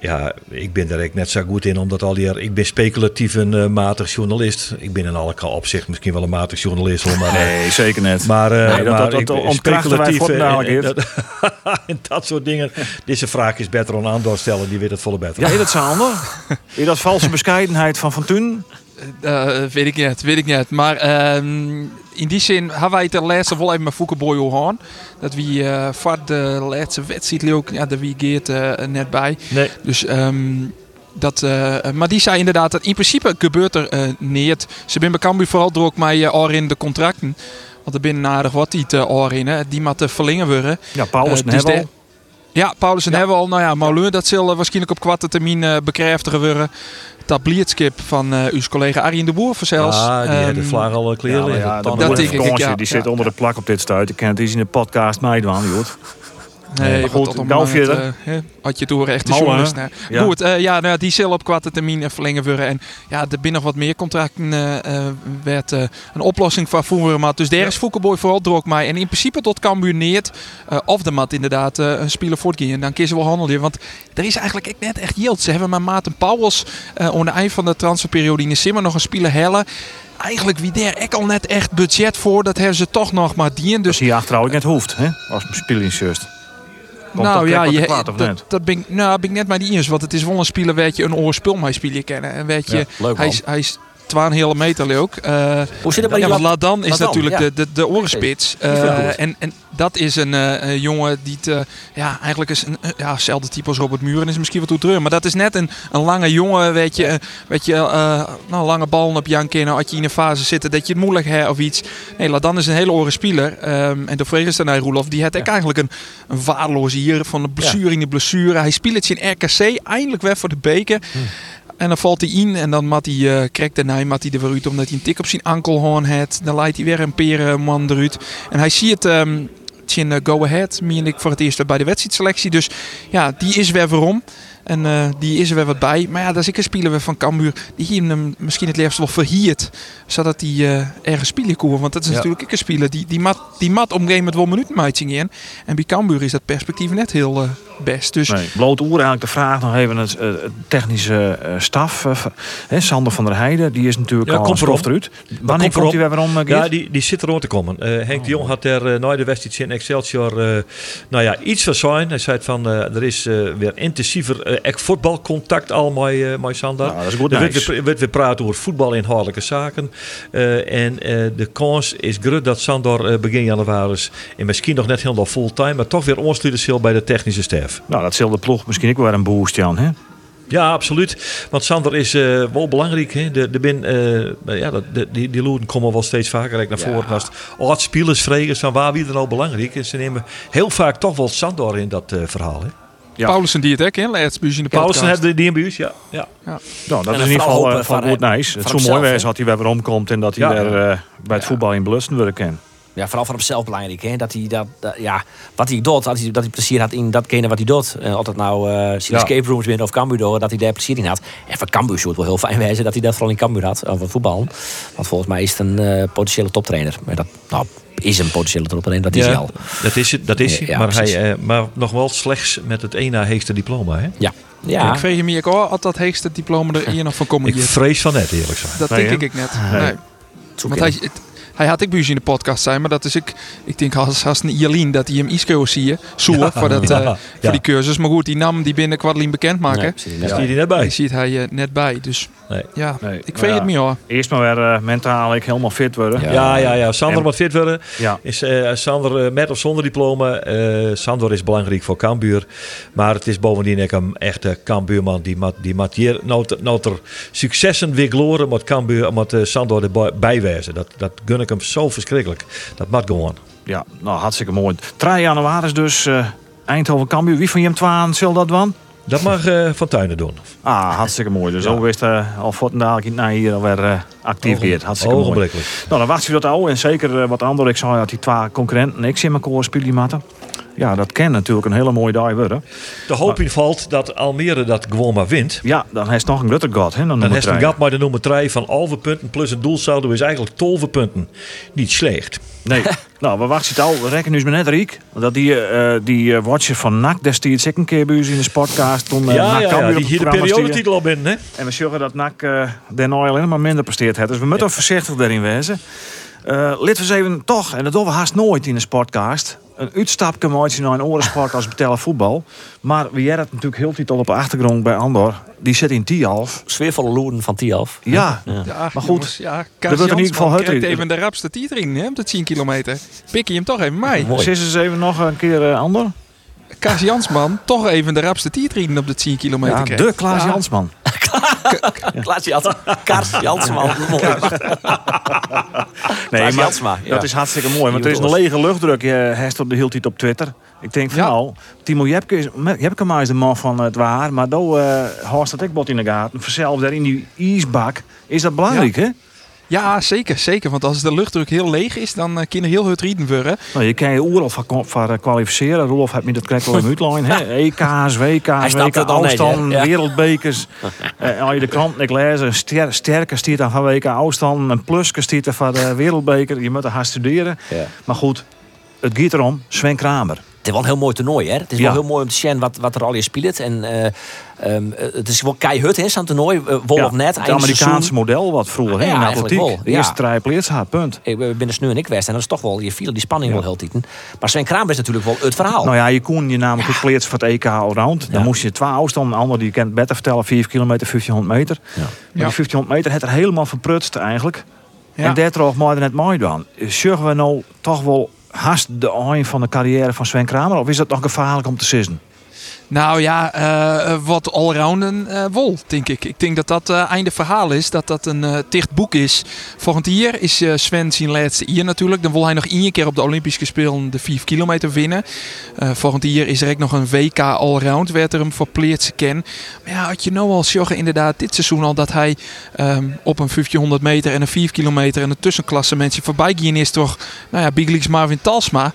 Ja, ik ben daar eigenlijk net zo goed in, omdat al die, ik ben speculatief een eh, matig journalist. Ik ben in alle opzicht misschien wel een matig journalist, hoor, maar eh, zeker net. Maar, eh, Nee, dat- maar dat- dat speculatief, en, dat, *laughs* en dat soort dingen. Deze vraag is beter aan Andor stellen, die weet het volle beter. Ja, is dat Sander? Is dat valse bescheidenheid van Van Toen? Eh, weet ik niet, weet ik niet. Maar ehm, in die zin hebben wij het de laatste wel even met Foukeboy gehad. Dat wie voor de laatste wedstrijd ook, ja, daar wie Geert net bij. Nee. Dus ehm, dat, maar die zei inderdaad dat in principe gebeurt er niet. Ze zijn bij Cambuur vooral door ook met uh, in de contracten. Want er binnen aardig wat die te in, hè. die moeten verlengen worden. Ja, Paulus en dus Ja, Paulus en Ja. hebben al. Nou ja, Mauleur, dat zal eh, waarschijnlijk op kwarte termijn eh bekräftigen worden. Dat blietskip van eh uw collega Arjen de Boer zelfs. Ah, die heeft de Ehm, vlaag al kleren Ja, ja, dat denk van ik, ja. die Ja, zit onder ja. de plak op dit stuit. Ik ken het eens in de podcast meedoen, Jood. Nee, Maar goed, om, gauw eh, had je door echt de journalist. Ja. Goed, eh, ja, nou, die zal op kwarte termijn eh, verlengen worden. En ja, er binnen nog wat meer contracten werd een oplossing van voeren. Maar dus daar is Foukeboy vooral druk mee. En in principe tot Cambuur of de mat inderdaad een speler voortgaan. Dan kiezen we wel handelen. Want er is eigenlijk net echt yield. Ze hebben met Maarten Pauwels eh aan het eind van de transferperiode in de Simmer nog een speler hellen. Eigenlijk wie daar echt al net echt budget voor. Dat hebben ze toch nog maar dien. Dus Dus die achteruit net hoeft, hè? Als speelingsjust. Komt nou dat ja, je, kwaad, of dat, niet? dat ben ik, nou, ben ik net maar die eens. Want het is wel een speler weet je een oren speel mij spelen kennen. En weet je, Ja, leuk, hij, is, hij is 12 hele meter leuk. Eh, Hoe zit het met ja, want? Ladan is Ladan, natuurlijk ja. de, de, de orenspits. Eh, goed. en, en dat is een eh, een jongen die het, ja, eigenlijk is een, eh, ja, hetzelfde type als Robert Muren is misschien wat toe treur. Maar dat is net een, een lange jongen, weet je, eh, weet je nou, lange ballen op Jan Kennen. Als je in een fase zit dat je het moeilijk hebt of iets. Nee, Ladan is een hele oren speler. Ehm, en de naar Roelof. Die had eigenlijk een, een waardeloze hier van de blessure in de blessure. Hij speelt het in RKC, eindelijk weer voor de beker. En dan valt hij in en dan mat hij, uh, krijgt daarna mat hij er weer uit omdat hij een tik op zijn ankelhoorn heeft. Dan leidt hij weer een perenman eruit. En hij ziet het ehm in Go Ahead, meen ik voor het eerst weer bij de wedstrijdselectie. Dus ja, die is weer waarom. En eh, die is er weer wat bij. Maar ja, dat is ik een speler weer van Cambuur. Die hier hem misschien het liefst wel verhiert. Zodat hij eh, ergens spelen kon. Want dat is Ja. natuurlijk ook een speler. Die, die mat, die mat gegeven moment wel minuten in. En bij Cambuur is dat perspectief net heel eh, best. Dus Nee, bloot oer eigenlijk de vraag nog even het eh, het technische eh, staf. eh, Sander van der Heijden, die is natuurlijk Ja, al komt erop. eruit. Wanneer komt komt hij weer om, Ja, die, die zit er rond te komen. Eh, Henk de Jong had er uh, na de wedstrijd in Excelsior eh, nou ja, iets van zijn. Hij zei van eh, er is eh, weer intensiever eh, voetbalcontact al met, eh, met Sander. Nou, dat is goed er nice. werd, weer, werd weer praten over voetbalinhoudelijke zaken. Eh, en eh, de kans is groot dat Sander begin januari en misschien nog niet helemaal fulltime, maar toch weer aansluiten zal bij de technische staf. Nou, dat zal de ploeg misschien ook wel een boost, Jan. Hè? Ja, absoluut. Want Sander is eh, wel belangrijk. Hè? De, de bin, eh, ja, dat- de, die, die loeren komen wel steeds vaker naar Ja. voren. Als het spelers vregen van waar wie er nou belangrijk is. Ze nemen heel vaak toch wel Sander in dat eh, verhaal. Hè? Ja. Paulussen die het ook in laatst in de Paulussen podcast. heeft de DMBU's, ja. ja. Nou, dat is dan in ieder geval van goed nice. Het zou mooi wezen dat hij weer omkomt en dat hij Ja. weer eh, bij het voetbal in belusten worden kan. Ja, vooral voor hemzelf belangrijk. Hè? Dat hij dat, dat- ja, wat hij doet, dat hij, dat hij plezier had in datgene wat hij doet. En altijd nou eh zijn Ja. escape rooms binnen of Cambuur door, dat hij daar plezier in had. En voor Cambuur zou het wel heel fijn wezen dat hij dat vooral in Cambuur had, over voetbal. Want volgens mij is het een eh, potentiële toptrainer. Maar dat nou, is een potentiële toptrainer, dat is hij al. dat is het. Dat is hij. Ja, maar, precies. hij eh, maar nog wel slechts met het na heegste diploma. Hè? Ja, ja. Ik vreeg me ook al dat heegste diploma er hier nog van komen. *laughs* Ik vrees van net, eerlijk gezegd. Dat Nee, denk ik net. Nee. Nee. Want hij, het- hij had ik bij in de podcast zijn, maar dat is ik. Ik denk als, als een dat hij hem Isco zie je, zoer voor, dat, eh, Ja. voor die cursus. Maar goed, die nam die binnen Kwadlien bekend maken. Nee, precies. Daar Ja. zie je die net bij. Die ziet hij eh, net bij. Dus Nee. ja, Nee, ik weet ja. het niet hoor. Eerst maar weer eh, mentaal ik helemaal fit worden. Ja. Ja, ja, ja. Sander En- moet fit worden. Ja. Is eh, Sander met of zonder diploma? eh Sander is belangrijk voor Cambuur. Maar het is bovendien ook een echte Cambuurman. Die mat, die mat hier, nou, te- nou ter successen weer gloren, moet Cambuur, moet Sander erbij wijzen. Dat, dat gun ik hem zo verschrikkelijk. Dat moet gewoon. Ja, nou hartstikke mooi. 3 januari is dus eh, Eindhoven Cambuur. Wie van je hem twaan zal dat dan? Dat mag eh Van Tuinen doen. Ah, hartstikke mooi. Dus Ja. ook wist uh, al voor dadelijk naar hier alweer eh, actief. Hartstikke mooi. Nou, dan wacht je dat al. En zeker wat andere. Ik zei dat die twee concurrenten niks in elkaar spelen matten. Ja, dat kan natuurlijk een hele mooie dag worden. De hoop in valt dat Almere dat gewoon maar wint. Ja, dan heeft nog een groter god. Hè, dan heeft een drie. gat maar de nummer 3 van 11 punten plus een doelsaldo is eigenlijk 12 punten. Niet slecht. Nee. *laughs* nou, we wachten het al. We rekken nu maar net Riek. Dat die, eh, die eh, watcher van NAC destijds een keer bij in de podcast. Toen uh, ja, NAC ja, ja, die hier de periodetitel al binnen. Hè? En we zeggen dat NAC uh, daarna alleen maar minder presteert heeft. Dus we moeten voorzichtig daarin wezen. Uh, Laten we eens even toch, en dat doen we haast nooit in een sportcast... een uitstapje maken naar een orensport als betellen voetbal. Maar we hebben het natuurlijk heel tijd al op de achtergrond bij Andor. Die zit in Tialf. Sfeervolle loeren van Tialf. Ja, Ja, Maar goed, jongens, ja, dat Kaas wordt in ieder geval krijgt even de rapste hè, op de 10 kilometer. Pik je hem toch even mee. Mooi. Zes eens even nog een keer uh, Andor. Kaas Jansman toch even de rapste titel op de 10 kilometer Ja, krijgt. de Klaas Ja. Jansman. Klaas Jansma. Kars Jansma. Nee, maar Jansma, ja. dat is hartstikke mooi. Want er is een lege luchtdruk. Op de tijd op Twitter. Ik denk van Ja. nou, Timo Jepke is, Jepke maar is de man van het waar. Maar dan uh, hoort dat ik bot in de gaten. Verzelf daar in die ijsbak. Is dat belangrijk, hè? Ja, zeker, zeker. Want als de luchtdruk heel leeg is, dan uh, kan er heel hard rieden worden. Nou, je kan je oorlog van, van uh, kwalificeren. Rolf heeft me dat krijgt wel in uitlijn. EK's, WK's, WK afstand, wereldbekers. uh, *laughs* als je de krant ik lezen, ster, sterker stiert dan van WK afstand. Een pluske stiert er van de wereldbeker. Je moet er gaan studeren. Ja. Maar goed, het gaat erom. Sven Kramer. Het is wel een heel mooi toernooi, hè? Het is Ja. wel heel mooi om te zien wat, wat er al in speelt. En eh, ehm, het is wel keihard, hè, zo'n toernooi. Uh, wol Ja, of net, het Amerikaanse seizoen. model wat vroeger hè, Ja, in de De eerste had, punt. Ik ben binnen Sneu en ik west. En dat is toch wel, je viel die spanning Ja. wel heel tieten. Maar Sven Kramer is natuurlijk wel het verhaal. Nou ja, je kon je namelijk ja. gekleed voor het EK allround. Dan Ja. moest je twee afstanden. Een ander die kent beter vertellen, 4 kilometer, 1500 meter. Ja. Maar Ja. die 1500 meter heeft er helemaal verprutst eigenlijk. Ja. En daar trof maar net mooi dan. Zorgen we nou toch wel haast de eind van de carrière van Sven Kramer? Of is dat nog gevaarlijk om te sissen? Nou ja, eh, wat allrounden eh wol, denk ik. Ik denk dat dat eh einde verhaal is. Dat dat een eh dicht boek is. Volgend jaar is eh, Sven zijn laatste jaar natuurlijk. Dan wil hij nog één keer op de Olympische Spelen de 5 kilometer winnen. Eh volgend jaar is er nog een WK allround. Werd er hem voor plaatsen ken. Maar ja, had je nou al zeggen inderdaad dit seizoen al dat hij ehm, op een 1500 meter en een 4 kilometer en een tussenklasse mensen voorbij gaan is toch, nou ja, Big Leagues Marvin Talsma.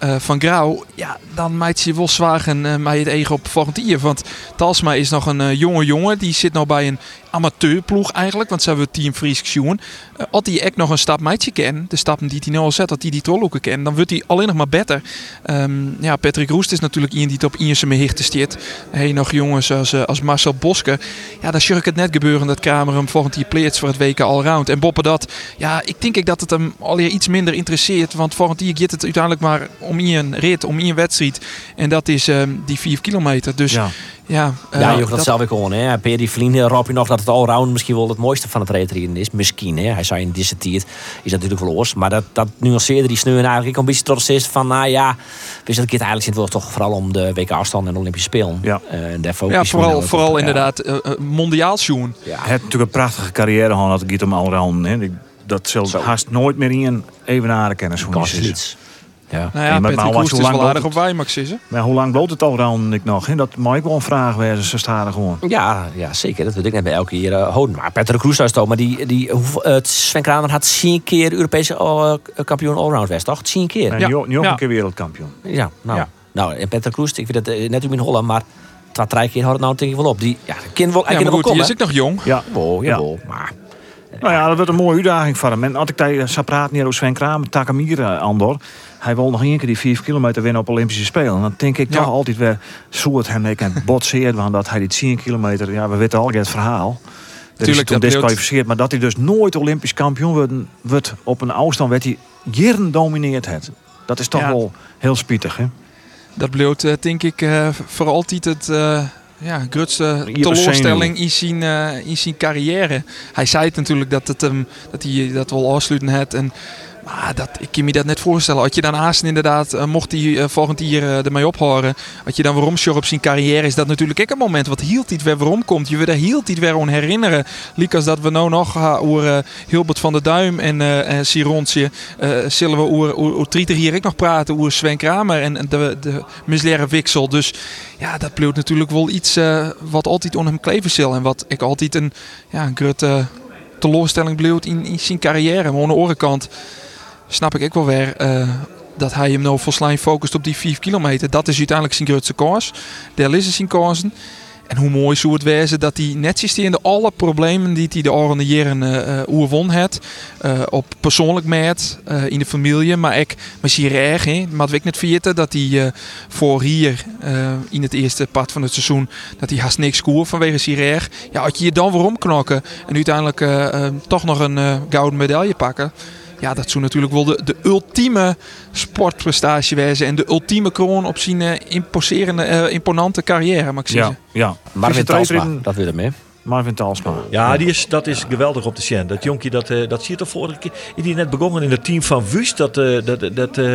Eh, van Grauw, ja, dan maakt je wel zwagen uh, mij het eigen op volgend jaar. Want Talsma is nog een uh, jonge jongen. Die zit nog bij een amateurploeg eigenlijk. Want ze hebben Team Fries. Uh, als hij echt nog een stap meidje ken, de stappen die hij nu al zet, dat hij die tolloeken ken, dan wordt hij alleen nog maar beter. Um, ja, Patrick Roest is natuurlijk iemand die het op Ierse mehichten stiert. Hey, nog jongens als, als Marcel Boske. Ja, dan zie ik het net gebeuren dat Kramer hem volgend jaar pleert voor het WK Allround. En Boppen dat, ja, ik denk ik dat het hem alweer iets minder interesseert. Want volgend jaar gaat het uiteindelijk maar om één rit, om één wedstrijd. En dat is ehm, die 4 kilometer. Dus ja, ja, je dat, dat zelf ik gewoon. Hè. Per die vrienden roep je nog dat het allround misschien wel het mooiste van het reetreden is. Misschien, hè. Hij zei in tijd is dat natuurlijk wel oors. Maar dat, dat nuanceerde die sneu eigenlijk een beetje trots is van, nou ja, wist dat het eigenlijk zit wel toch vooral om de WK afstand en de Olympische Spelen. Ja, uh, en ja vooral, vooral inderdaad uh, mondiaal schoen. Ja. Hij heeft natuurlijk een prachtige carrière gehad dat het om allround. Hè. Dat zal haast nooit meer in evenaren kennis van is. Ja. Nou ja, nee, maar, maar hoe lang wel aardig op Weimax is, Maar hoe lang bloot het al dan ik nog? Hè? Dat mag ik wel een vraag wezen, ze staan gewoon. Ja, ja, zeker. Dat weet ik net bij elke keer uh, houden. Maar Peter Kroes toch. Maar die, die, uh, Sven Kramer had tien keer Europese uh, kampioen allround west, toch? Tien keer. En ja. nu, nu ook ja. een keer wereldkampioen. Ja, nou. Ja. Nou, en Peter Kroes, ik vind het net in Holland, maar twee, drie keer had het nou tegen wel op. Die, ja, kind wel, ja, maar goed, die is ik nog jong. Ja, jawel, jawel. Maar nou ja, dat wordt een mooie uitdaging voor hem. En als ik daar zou praten hier over Sven Kramer, Takamira, Andor. Hij wil nog één keer die 5 kilometer winnen op Olympische Spelen. En dan denk ik toch altijd weer, zo het hem ik botseerd, want dat hij die 10 kilometer, ja, we weten al het verhaal. Dat is toen disqualificeerd, maar dat hij dus nooit Olympisch kampioen wordt, wordt op een afstand, werd hij jaren domineerd het. Dat is toch wel heel spietig, hè? Dat bleef, uh, denk ik, voor altijd het... Uh ja, grootste teleurstelling in zijn, uh, in zijn carrière. Hij zei het natuurlijk dat, het, um, dat hij dat wel afsluiten had. En maar dat, ik kan me dat net voorstellen. Als je dan inderdaad, uh, mocht hij uh, volgend jaar uh, ermee ophoren. Als je dan waarom op zijn carrière is dat natuurlijk ook een moment wat hield hij weer waarom komt. Je wil daar hield hij weer aan herinneren. Liek dat we nou nog over Hilbert van der Duim en uh, Sirontje. zullen we over, Trieter hier ik nog praten. Over Sven Kramer en de, de misleren Wixel. Dus ja, dat bleef natuurlijk wel iets wat altijd on hem kleven zal. En wat ik altijd een, ja, een grote teleurstelling bleef in, zijn carrière. Maar aan de andere snap ik ook wel weer uh, dat hij hem nou volgens focust op die 5 kilometer. Dat is uiteindelijk zijn grootste koers. Daar. En hoe mooi zou het wezen dat hij netjes in alle problemen die hij de oranje jaren uh, oerwon heeft. Op persoonlijk met, in de familie, maar ik zijn erg. Maar ik net vergeten dat hij voor hier in het eerste part van het seizoen dat hij haast niks scoort vanwege zijn. Ja, als je je dan weer omknokken en uiteindelijk toch nog een gouden medaille pakken ja, dat zou natuurlijk wel de, de ultieme sportprestatie wezen. En de ultieme kroon op zijn uh, imposerende, uh, imponante carrière, mag ik zeggen. Ja, ja. maar dat wil er mee. Marvin Talsma. Ja, die is, dat is geweldig op de scène. Dat jonkje, dat, uh, dat zie je toch vorige keer. Is die net begonnen in het team van Wust? Dat, uh, dat, dat, uh,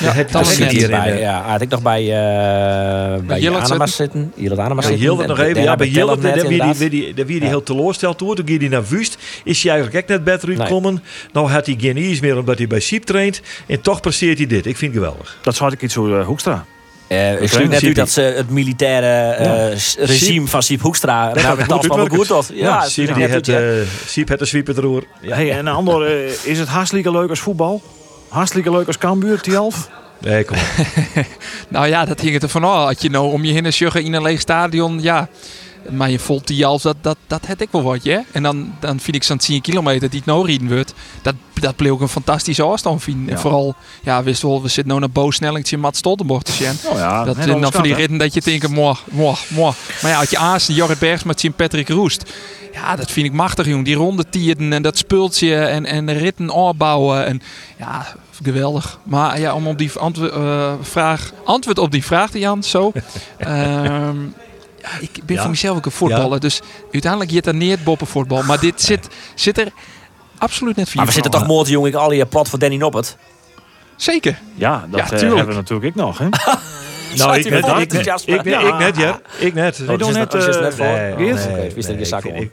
ja, het dat zit hier bij, Ja, had ik nog bij, uh, bij Jillet zitten. Jillet Anema zitten. Jillet nog even. Ja, bij Jillet, daar wie die, die, die heel teleursteld wordt. Toen ging hij naar Wust. Is hij eigenlijk echt net beter gekomen. Nou had hij geen ease meer omdat hij bij Siep traint. En toch presteert hij dit. Ik vind het geweldig. Dat zou ik iets zo Hoekstra. Uh, ik zie net u dat ze het militaire uh, regime van Siep Hoekstra naar de wel goed had. Ja, Siep die het, uh, Siep het de sweeper roer. Ja. Hey, en ander, is het hartstikke leuk als voetbal? Hartstikke leuk als Cambuur, Tialf? Nee, kom *laughs* nou ja, dat hing het er van af. Had je nou om je heen en in een leeg stadion, ja... Maar je voelt die als dat, dat, dat heb ik wel wat, je. En dan, dan vind ik zo'n 10 kilometer die het nou rijden wordt. Dat, dat bleef ook een fantastische afstand vinden. En vooral, ja, wist wel, we zitten nu naar Bo Snellingtje Mats Stoltenborg te zien. Oh ja, dat is dan voor die ritten dat je denkt, mooi, mooi, mooi. Maar ja, als je aas Jorrit Bergs met zien Patrick Roest. Ja, dat vind ik machtig, jong. Die ronde tierden en dat spultje en, en de ritten opbouwen. En ja, geweldig. Maar ja, om op die uh, vraag, antwoord op die vraag, Jan, zo. um, *laughs* ik ben voor mezelf ook een voetballer. Dus uiteindelijk je er neer boppen voetbal. Maar dit zit, zit er absoluut net voor. Maar we zitten toch mooi, jongen, al je plat voor Danny Noppert. Zeker. Ja, dat ja, uh, hebben we natuurlijk ik nog. Hè? *laughs* Nou, ik net, ik, net, ik, net, ik net, ja. Ik net. Nee, doe net, uh, net voor. Nee,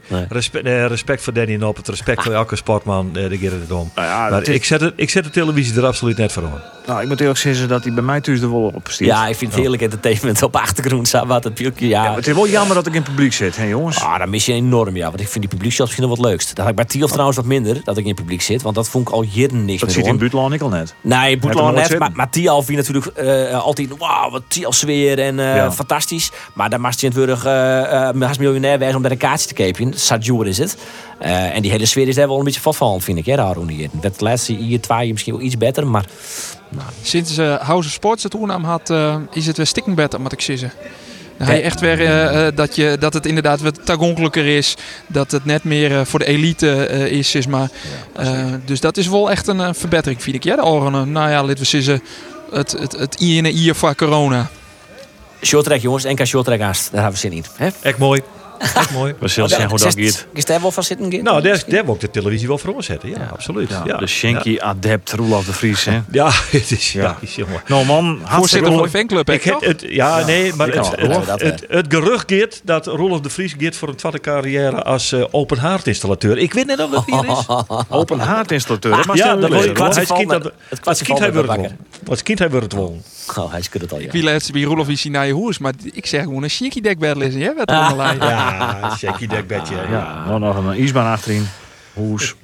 nee, respect, respect voor Danny Noppert, respect voor elke sportman, uh, de Gerrit het om. Nou ja, maar ik zet, het, ik zet de televisie er absoluut net voor om. Nou, ik moet eerlijk zeggen dat hij bij mij thuis de wol op stiert. Ja, ik vind het heerlijk entertainment op achtergrond. Wat pukje, ja. ja het is wel jammer dat ik in het publiek zit, hè jongens? Ah, dan mis je enorm, ja. Want ik vind die publiekshots misschien nog wat leukst. Dat had ik bij Tiel trouwens wat minder, dat ik in het publiek zit. Want dat vond ik al jaren niks dat meer zit in Buutland ik al net. Nee, Buutland net. Maar, maar Tiel vind natuurlijk uh, altijd, wauw, wat Tiel sfeer en uh, ja. fantastisch. Maar dan mag je natuurlijk uh, uh, miljonair wezen om daar een kaartje te kopen. Sajur is het. Uh, en die hele sfeer is daar wel een beetje van, vind ik, hè, daar hier. Dat laatste hier twee misschien wel iets beter, maar... Nou. Sinds uh, House of Sports het toenam had, uh, is het weer stikken beter, moet ik zeggen. Hij echt weer uh, dat, je, dat het inderdaad wat tagonkelijker is. Dat het net meer uh, voor de elite is. is maar, ja, dus dat is wel echt een verbetering, vind ik. Ja, de oren, nou ja, laten we zeggen het, het, het ene hier van corona. Shorttrack jongens, NK Shorttrack haast. Daar hebben we zin in. Hè? Echt mooi. Echt mooi. We zullen zien hoe dat gaat. Is daar wel van zitten? Geert? Nou, daar, daar wil ik de televisie wel voor zetten. Ja, absoluut. Ja, Ja, de Shanky adept Roelof de Vries, hè? Ja, *laughs* het is, ja. Ja. is jongen. Nou man, hartstikke Voorzitter van de goed. fanclub, hè, Ik het, ja, nee, maar het, het. Ja, het, het, gerucht gaat dat Rolf de Vries gaat voor een tweede carrière als eh, open haardinstallateur. Ik weet net of dat hier is. *laughs* Open haardinstallateur. Dat mag ja, dat wil ik. Als kind het hebben we het. Als kind hebben we het won. Oh, hij schudt het al, ja. Ik wil laatst bij Roelof is naar je hoes, maar ik zeg gewoon een shinky dekbed lezen. Jij werd er allemaal Ja, shaky dekbedje. Ja. Ja, nou nog een ijsbaan achterin. Hoes.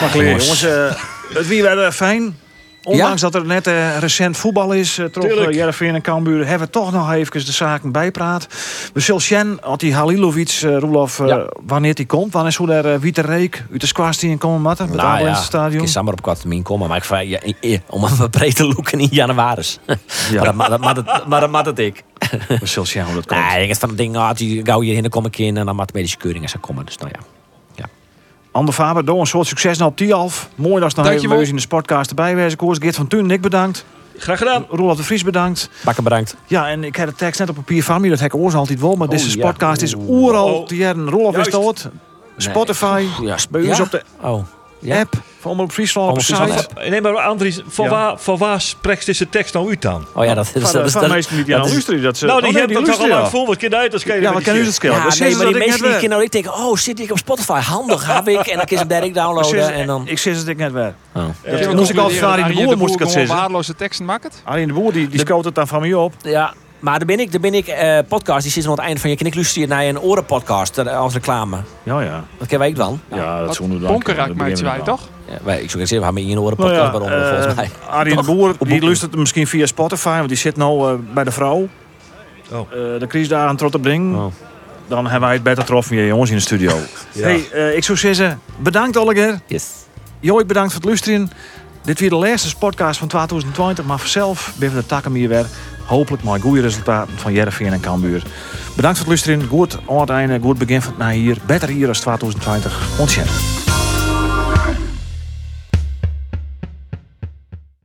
Maar kleer, jongens, eh, het wie werd fijn. Ondanks dat er net eh, recent voetbal is, uh, uh, Jereveen en Cambuur, hebben we toch nog even de zaken bijpraat. We zullen zien, had die Halilovic, uh, Roelof, eh, Ja. wanneer die komt. Wanneer is hoe daar uh, Wieter Reek uit de squash in komen matten? Met Nou ja, stadion. ik samen op termijn komen, maar ik vraag ja, om een breed te loeken in januari. *laughs* *laughs* Maar dat- maar dat- maar dat- maar dat ik. We zullen zien hoe dat *laughs* komt. Nee, ik heb van het ding, ah, die gauw hierheen, dan kom ik in en dan maakt medische keuring als ze komen. Dus nou ja. Ander Faber, door een soort succes nou op Tialf. Mooi dat ze nog even in de sportcast erbij wezen. Koers Geert van Tuin, ik bedankt. Graag gedaan. Roelof de Vries bedankt. Bakken bedankt. Ja, en ik heb de tekst net op papier van me. Dat heb ik oors altijd wel. Maar Oh, deze ja. podcast is oeral Oh. te jaren. Rolf is dood. Spotify. Ja, Bij ons ja? op de Oh, ja. app van Omroep Friesland op site. Nee, maar Andries, voor, Ja. waar, voor waar spreekt deze tekst nou uit dan? Oh ja, dat is... Van, dat de- is- van dat- mensen die dat aan is- luisteren. Dat ze, Nou, die oh, hebben het toch al lang vol. Wat kan uit? Dat kan je Ja, wat kan u het schelen? Ja, nee, maar dat die ik mensen die nou, ik denk, oh, zit ik op Spotify? Handig, *laughs* heb ik. En dan kun je hem direct downloaden en dan... Ik zeg het ik net weer. Oh. Dat moest ik altijd van Arie de Boer moest ik het zeggen. waardeloze teksten maakt het. Arie de Boer die, die scoot het dan van mij op. Ja, maar daar ben ik, daar ben ik eh, podcast, die zit aan het eind van je kan ik luisteren naar een orenpodcast eh, als reclame. Ja, ja. Dat kennen wij ook dan. Ja, dat we dan. Bonkerak dat maakt wij toch? Wij, ik zou zeggen, we hebben in een oren Nou podcast ja, waarom eh, volgens mij. Arie de? Boer, die luistert misschien via Spotify, want die zit nou eh, bij de vrouw. Oh. Eh, de crisis daar aan trot ding. Oh. Dan hebben wij het beter getroffen hier jongens in de studio. *laughs* Ja. Hey, eh, ik zou zeggen, bedankt Oliger. Yes. Jooi, bedankt voor het luisteren. Dit weer de laatste podcast van 2020, maar vanzelf ben we de takken hier weer. Hopelijk maar goede resultaten van Jereveen en Cambuur. Bedankt voor het luisteren. Goed aan het einde, goed begin van het na hier. Beter hier als 2020. Ontzettend.